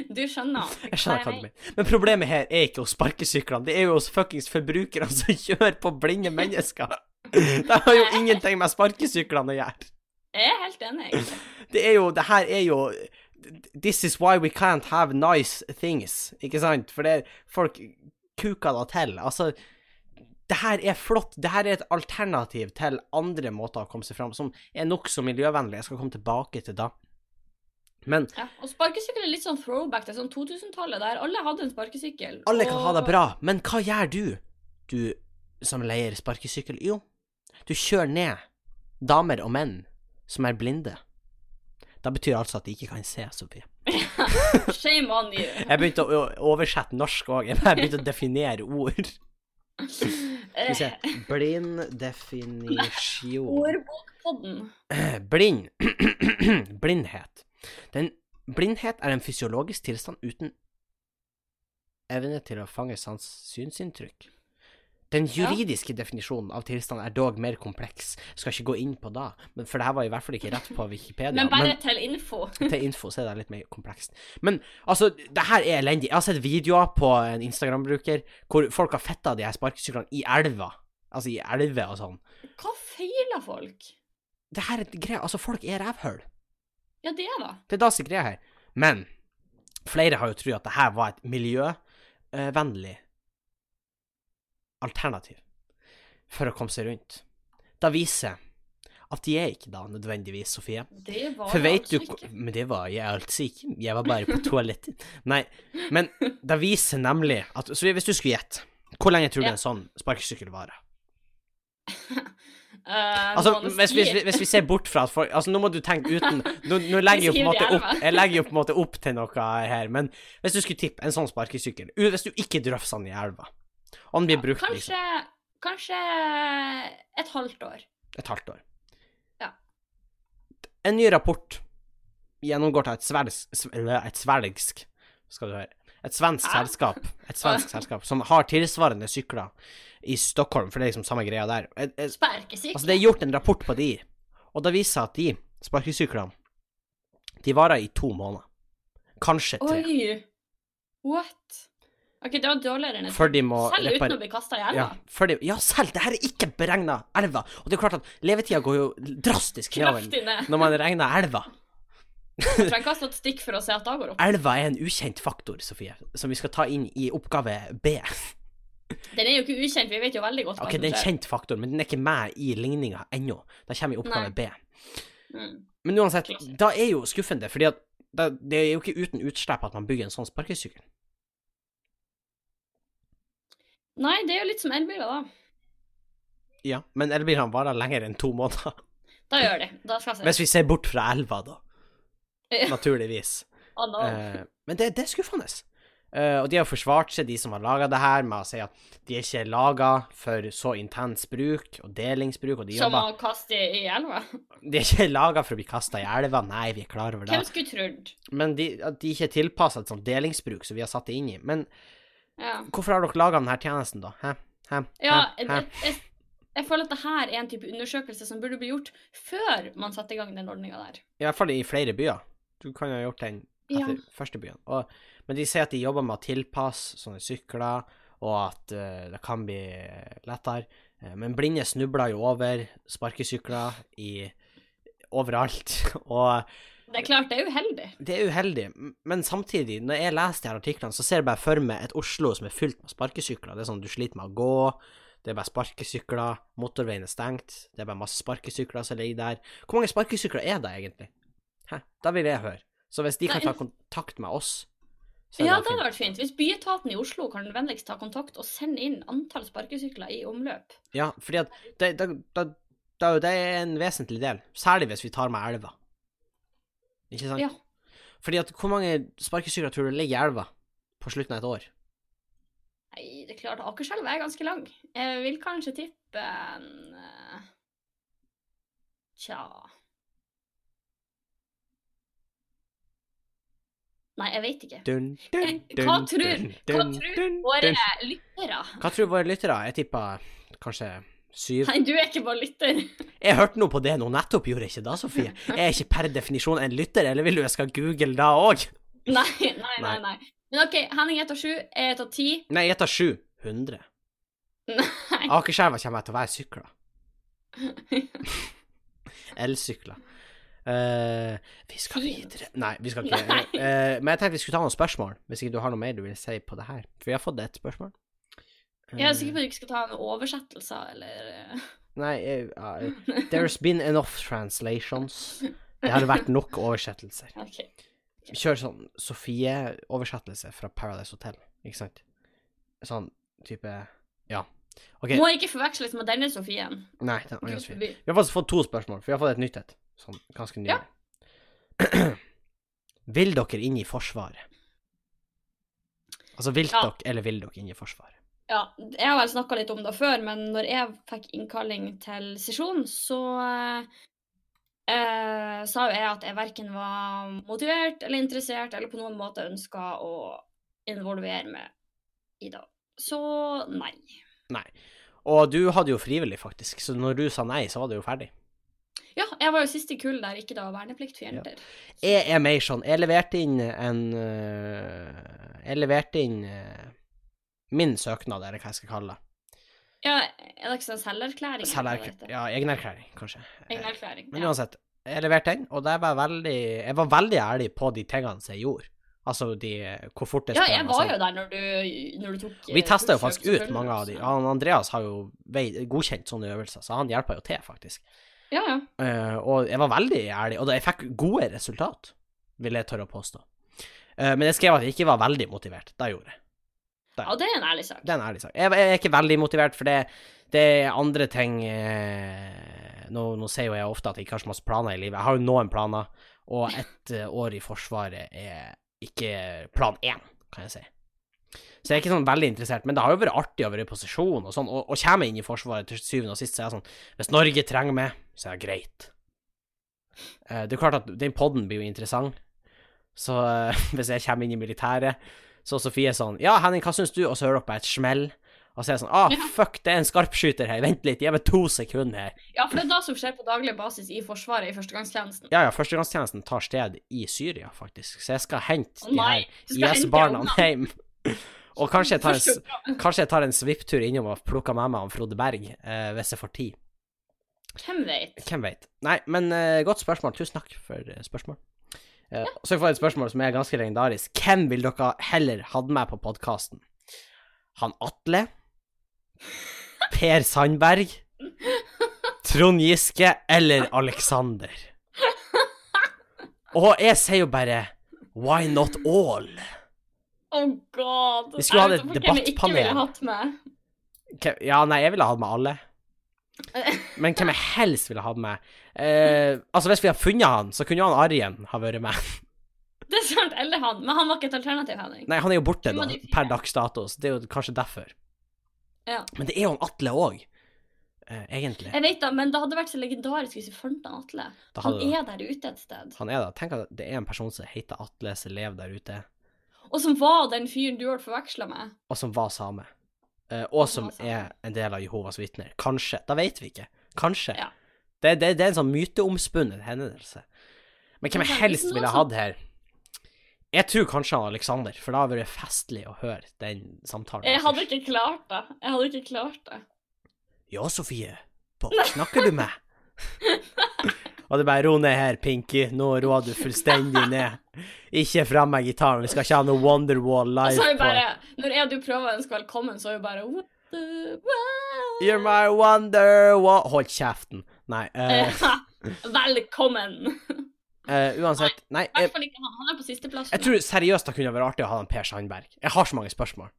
Du skjønner.
Jeg skjønner hva du mener. Men problemet her er ikke hos sparkesyklene, det er jo hos fuckings forbrukerne som kjører på blinde mennesker. Det har jo ingenting med sparkesyklene å gjøre.
Jeg er helt enig.
Det er jo Det her er jo This is why we can't have nice things, ikke sant? For det er folk kuker da til. Altså det her er flott. Det her er et alternativ til andre måter å komme seg fram som er nokså miljøvennlig. Jeg skal komme tilbake til da. Men
Ja, og sparkesykkel er litt sånn throwback til sånn 2000-tallet, der alle hadde en sparkesykkel.
alle kan ha det bra. Men hva gjør du, du som leier sparkesykkel? Jo, du kjører ned damer og menn som er blinde. Det betyr altså at de ikke kan se, Sofie.
Shame on you.
Jeg begynte å oversette norsk òg. Jeg begynte å definere ord. Skal vi se.
Eh,
Blind definisjon
Ordbokpodden.
Blind. Blindhet. Den blindhet er en fysiologisk tilstand uten evne til å fange sans synsinntrykk. Den
Ja.
juridiske definisjonen av tilstand er dog mer kompleks. Skal ikke gå inn på det, men for det her var i hvert fall ikke rett på Wikipedia.
Men bare til info.
til info så er det litt mer komplekst. Men altså, det her er elendig. Jeg har sett videoer på en Instagram-bruker hvor folk har fetta de her sparkesyklene i elva. Altså i elver og sånn.
Hva feiler folk?
Det her er greia. Altså, folk er rævhøl.
Ja, det er da.
Det er da som er greia her. Men flere har jo trodd at det her var et miljøvennlig alternativ for å komme seg rundt. Da viser at de er ikke da nødvendigvis, Sofie.
Det var
For vet du
altså ikke.
Men det var jeg altså ikke. Jeg var bare på toalettet. Nei, men det viser nemlig at Så hvis du skulle gjette, hvor lenge tror du
Ja.
en sånn sparkesykkel varer?
Uh,
Altså, hvis, hvis, hvis vi ser bort fra at folk Altså, nå må du tenke uten Nå, nå legger jeg jo opp. Jeg legger jo på en måte opp til noe her, men hvis du skulle tippe en sånn sparkesykkel Hvis du ikke drøfser den i elva, den blir brukt ja,
Kanskje, kanskje et halvt år.
et halvt år
Ja.
En ny rapport gjennomgår av et svelgsk Et svelgsk, skal du høre. Et svensk
ja.
selskap Et svensk selskap som har tilsvarende sykler i Stockholm, for det er liksom samme greia der. Et- Altså, det er gjort en rapport på de, og det viser at de sparkesyklene De varer i to måneder. Kanskje tre.
Oi! What? Ok, det var dårligere enn
før de må
Selv uten å bli kasta i elva?
ja, de, ja, selv! Det her er ikke beregna elva. Og det er klart at levetida går jo drastisk nedover når man regner elva.
Jeg trenger ikke ha stått stikk for å se at det går opp.
Elva er en ukjent faktor, Sofie, som vi skal ta inn i oppgave B.
Den er jo ikke ukjent, vi vet jo veldig godt hva
Ok,
som
det er en kjent faktor, men den er ikke med i ligninga ennå. Da kommer vi i oppgave
Nei.
B.
Mm.
Men uansett,
Klassisk.
da er jo skuffende, fordi at det er jo ikke uten utslipp at man bygger en sånn sparkesykkel.
Nei, det er jo litt som elbiler, da.
Ja, men elbilene varer lenger enn to måneder.
Da gjør de. Da skal jeg
Hvis vi ser bort fra elva, da. Naturligvis.
oh, no.
Eh, men det, det er skuffende. Eh, og de har forsvart seg, de som har laga det her, med å si at de er ikke laga for så intens bruk og delingsbruk, og de
Som
jobber
å kaste i, i elva?
De er ikke laga for å bli kasta i elva, nei, vi er klar over det.
Hvem skulle trodd?
Men de, at de ikke er tilpassa et sånt delingsbruk som vi har satt det inn i. Men
Ja.
hvorfor har dere laga denne tjenesten, da? Hæ? Hæ?
Ja,
Hæ? Hæ?
jeg, jeg føler at det her er en type undersøkelse som burde bli gjort før man setter i gang den ordninga der.
I hvert fall i flere byer. Du kan jo ha gjort den etter
Ja.
første byen. Og, men de sier at de jobber med å tilpasse sånne sykler, og at uh, det kan bli lettere. Eh, men blinde snubler jo over sparkesykler i overalt. og
Det er klart, det er uheldig.
det er uheldig, men samtidig, når jeg leser de her artiklene, så ser jeg bare for meg et Oslo som er fylt med sparkesykler. Det er sånn du sliter med å gå, det er bare sparkesykler, motorveien er stengt, det er bare masse sparkesykler som ligger der. Hvor mange sparkesykler er det egentlig? Hæ? Da vil jeg høre. Så hvis de kan ta kontakt med oss så
Ja,
det
hadde vært fint. Hvis byetaten i Oslo kan vennligst ta kontakt og sende inn antall sparkesykler i omløp.
Ja, fordi at det, det, det, det, det er en vesentlig del, særlig hvis vi tar med elva. Ikke sant?
Ja.
Fordi at hvor mange sparkesykler tror du ligger i elva på slutten av et år?
Nei, det er klart, Akerselva er ganske lang. Jeg vil kanskje tippe en eh, Tja Nei, jeg vet ikke.
Dun, dun,
Eh,
dun,
hva tror- hva tror Våre lyttere
Hva tror våre lyttere? Jeg tipper kanskje syv.
Nei, du er ikke bare lytter.
Jeg hørte noe på det nå nettopp, gjorde jeg ikke da, Sofie? Jeg er ikke per definisjon en lytter, eller vil du jeg skal google da òg?
Nei, nei, nei.
Nei.
Men OK, Henning gjetter sju, jeg gjetter ti.
Nei, jeg gjetter 700.
Nei.
Akerselva kommer jeg til å være sykler. Elsykler. Uh, vi skal videre Nei, vi skal ikke. Eh, men jeg tenkte vi skulle ta noen spørsmål, hvis ikke du har noe mer du vil si på det her. For vi har fått et spørsmål.
Jeg er sikker på at du ikke skal ta en oversettelse, eller eh,
Nei, uh, There's been enough translations. Det har vært nok oversettelser.
OK.
Kjør sånn Sofie-oversettelse fra Paradise Hotel, ikke sant? Sånn type Ja. Okay.
Må ikke forveksles med denne Sofien.
Nei, den andre
Sofien.
Vi har faktisk fått to spørsmål, for vi har fått et nytt et. Sånn ganske nylig.
Ja.
vil dere inn i Forsvaret? Altså, vil
Ja.
dere, eller vil dere inn i Forsvaret?
Ja, jeg har vel snakka litt om det før, men når jeg fikk innkalling til sesjon, så eh, sa jo jeg at jeg verken var motivert eller interessert eller på noen måte ønska å involvere meg i det. Så nei.
Nei. Og du hadde jo frivillig, faktisk, så når du sa nei, så var det jo ferdig.
Ja, jeg var jo siste kull der ikke da verneplikt for jenter.
Jeg er mer sånn Jeg leverte inn en øh, Jeg leverte inn øh, min søknad, eller hva jeg skal kalle det.
Ja, er det ikke sånn selverklæring? det
Selverklæring. Ja, egenerklæring, kanskje.
Egenerklæring.
Men uansett, jeg leverte den, og var veldig Jeg var veldig ærlig på de tingene som jeg gjorde. Altså de Hvor fort jeg
ja, jeg var
sånn.
jo der når du, når du tok
Vi
eh,
testa jo faktisk ut mange av de. Han Andreas har jo godkjent sånne øvelser, så han hjelper jo til, faktisk.
Ja, ja.
Uh, og jeg var veldig ærlig, og jeg fikk gode resultat, vil jeg tørre å påstå. Uh, men jeg skrev at jeg ikke var veldig motivert. Det gjorde jeg.
Ja, det er en ærlig sak.
Det er en ærlig sak. Jeg, jeg er ikke veldig motivert, for det, det er andre ting eh, nå, nå sier jo jeg ofte at jeg ikke har så masse planer i livet. Jeg har jo noen planer, og ett eh, år i Forsvaret er ikke plan én, kan jeg si. Så jeg er ikke sånn veldig interessert, men det har jo vært artig å være i posisjon og sånn, og, og kommer jeg inn i Forsvaret til syvende og sist, så er jeg sånn Hvis Norge trenger meg, så er det greit. Eh, det er klart at den podden blir jo interessant, så hvis jeg kommer inn i militæret, så Sofie er sånn Ja, Henning, hva syns du? Og så hører dere bare et smell. Og så er jeg sånn Ah, fuck, det er en skarpskyter her. Vent litt, gi meg to sekunder her.
Ja, for det er da som skjer på daglig basis i Forsvaret i førstegangstjenesten.
Ja, ja, førstegangstjenesten tar sted i Syria, faktisk. Så jeg skal hente
Å
de
nei,
her
du skal hente
IS-barna
ungene.
hjem. Og kanskje jeg tar en, s- kanskje jeg tar en svipptur innom og plukker med meg han Frode Berg, eh, hvis jeg får tid.
Hvem vet?
Hvem vet. Nei, men eh, godt spørsmål. Tusen takk for eh, spørsmål. Eh, Så jeg får et spørsmål som er ganske legendarisk. Hvem vil dere heller hatt med på podkasten? Han Atle? Per Sandberg? Trond Giske eller Alexander? Og jeg sier jo bare Why not all?
Oh god.
Vi skulle hatt et debattpanel. Ja, nei, jeg ville hatt med alle. Men hvem jeg helst ville hatt med eh, Altså, hvis vi har funnet han, så kunne jo han Arjen ha vært med.
Det er sant, eller han. Men han var ikke et alternativ, Henning.
Nei, han er jo borte
da,
per dags dato, så det er jo kanskje derfor.
Ja.
Men det er jo han Atle òg, eh, egentlig.
Jeg vet da, men det hadde vært så legendarisk hvis vi fant han Atle. Han
hadde
er der ute et sted.
Han er da. Tenk at det er en person som heter Atle, som lever der ute,
Og som var den fyren du ble forveksla med.
og som var same. Eh, og som
var same.
er en del av Jehovas vitner. Kanskje. Da vet vi ikke. Kanskje.
Ja.
Det, det, det er en sånn myteomspunnet hendelse. Men hvem jeg helst ville hatt her Jeg tror kanskje han Alexander, for da hadde det vært festlig å høre den samtalen.
Jeg hadde ikke klart det. Jeg hadde ikke klart det.
Ja, Sofie. Hva snakker du med? Og det bare ro ned her, Pinky. Nå roer du fullstendig ned. Ikke fram med gitaren. Vi skal ikke ha noe Wonderwall
Og så
live
er vi
på.
bare Når jeg og du prøver å ønske velkommen, så er vi bare What the world?
You're my Wonderwall Hold kjeften. Nei. Uh...
Velkommen!
Uh, uansett. Nei,
I hvert fall ikke han. Han er på sisteplass.
jeg tror seriøst det kunne vært artig å ha en Per Sandberg. Jeg har så mange spørsmål.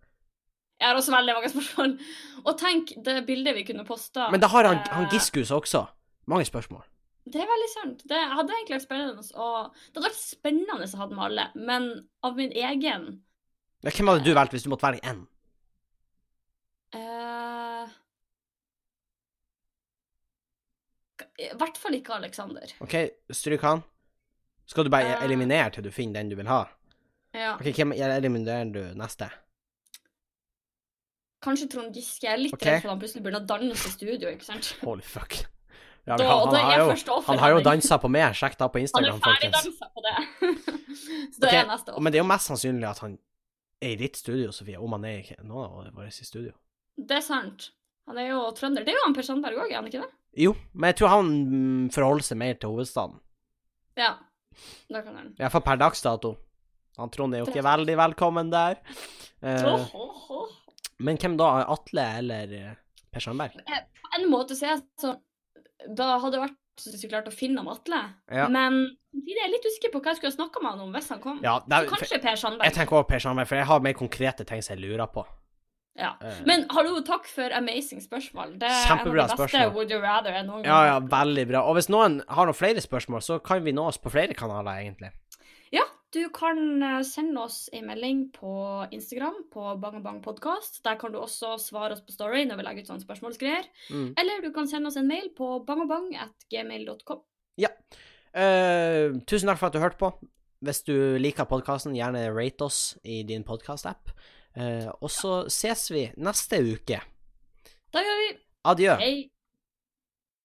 Jeg har også veldig mange spørsmål. Og tenk det bildet vi kunne posta.
Men da har han, han
Eh,
Giskus også. Mange spørsmål.
Det er veldig sant. Det hadde egentlig vært spennende. Og det hadde vært spennende å ha med alle, men av min egen
Hvem hadde du valgt hvis du måtte velge én?
eh, I hvert fall ikke Alexander.
OK, stryk han. Skal du bare
Eh.
eliminere til du finner den du vil ha?
Ja.
OK, hvem eliminerer du neste?
Kanskje Trond Giske. Jeg er litt
okay.
redd for at han plutselig begynner å danse i studio, ikke sant?
Holy fuck. Ja, han, han,
er
har jo, han har jo dansa på meg. Sjekk da på
Han er ferdig
folkens.
dansa på det. Så da
okay.
er neste år.
Men det er jo mest sannsynlig at han er i ditt studio, Sofie, om han er i noen av våre i studio.
Det er sant. Han er jo trønder. Det er jo han Per Sandberg òg, er han ikke det?
Jo, men jeg tror han mm, forholder seg mer til hovedstaden.
Ja. Da kan han.
I hvert fall per dags dato. Han Trond er jo ikke veldig velkommen der. Uh,
oh, oh, oh.
men hvem da? Atle eller eh, Per Sandberg?
På en måte så er sånn Da hadde det vært så klart å finne om Atle.
Ja.
Men jeg er litt usikker på hva jeg skulle snakka med han om hvis han kom.
Ja, er,
så kanskje Per
jeg tenker også Per Sandberg, for jeg har mer konkrete ting som jeg lurer på.
Ja.
Eh,
Men hallo, takk for amazing spørsmål. Det er
Kjempebra
en av de beste
spørsmål.
Would you rather enn noen
ja,
gang
ja, veldig bra. Og hvis noen har noen flere spørsmål, så kan vi nå oss på flere kanaler, egentlig.
Ja, du kan eh, sende oss en melding på Instagram på Bang Bang Der kan du også svare oss på Story når vi legger ut sånne spørsmålsgreier.
Mm.
Eller du kan sende oss en mail på bangabang.gmail.com.
Eh, tusen takk for at du hørte på. Hvis du liker podkasten, gjerne rate oss i din podkast-app. Eh, og så ses vi neste uke.
Da gjør vi
Adjø.
hei.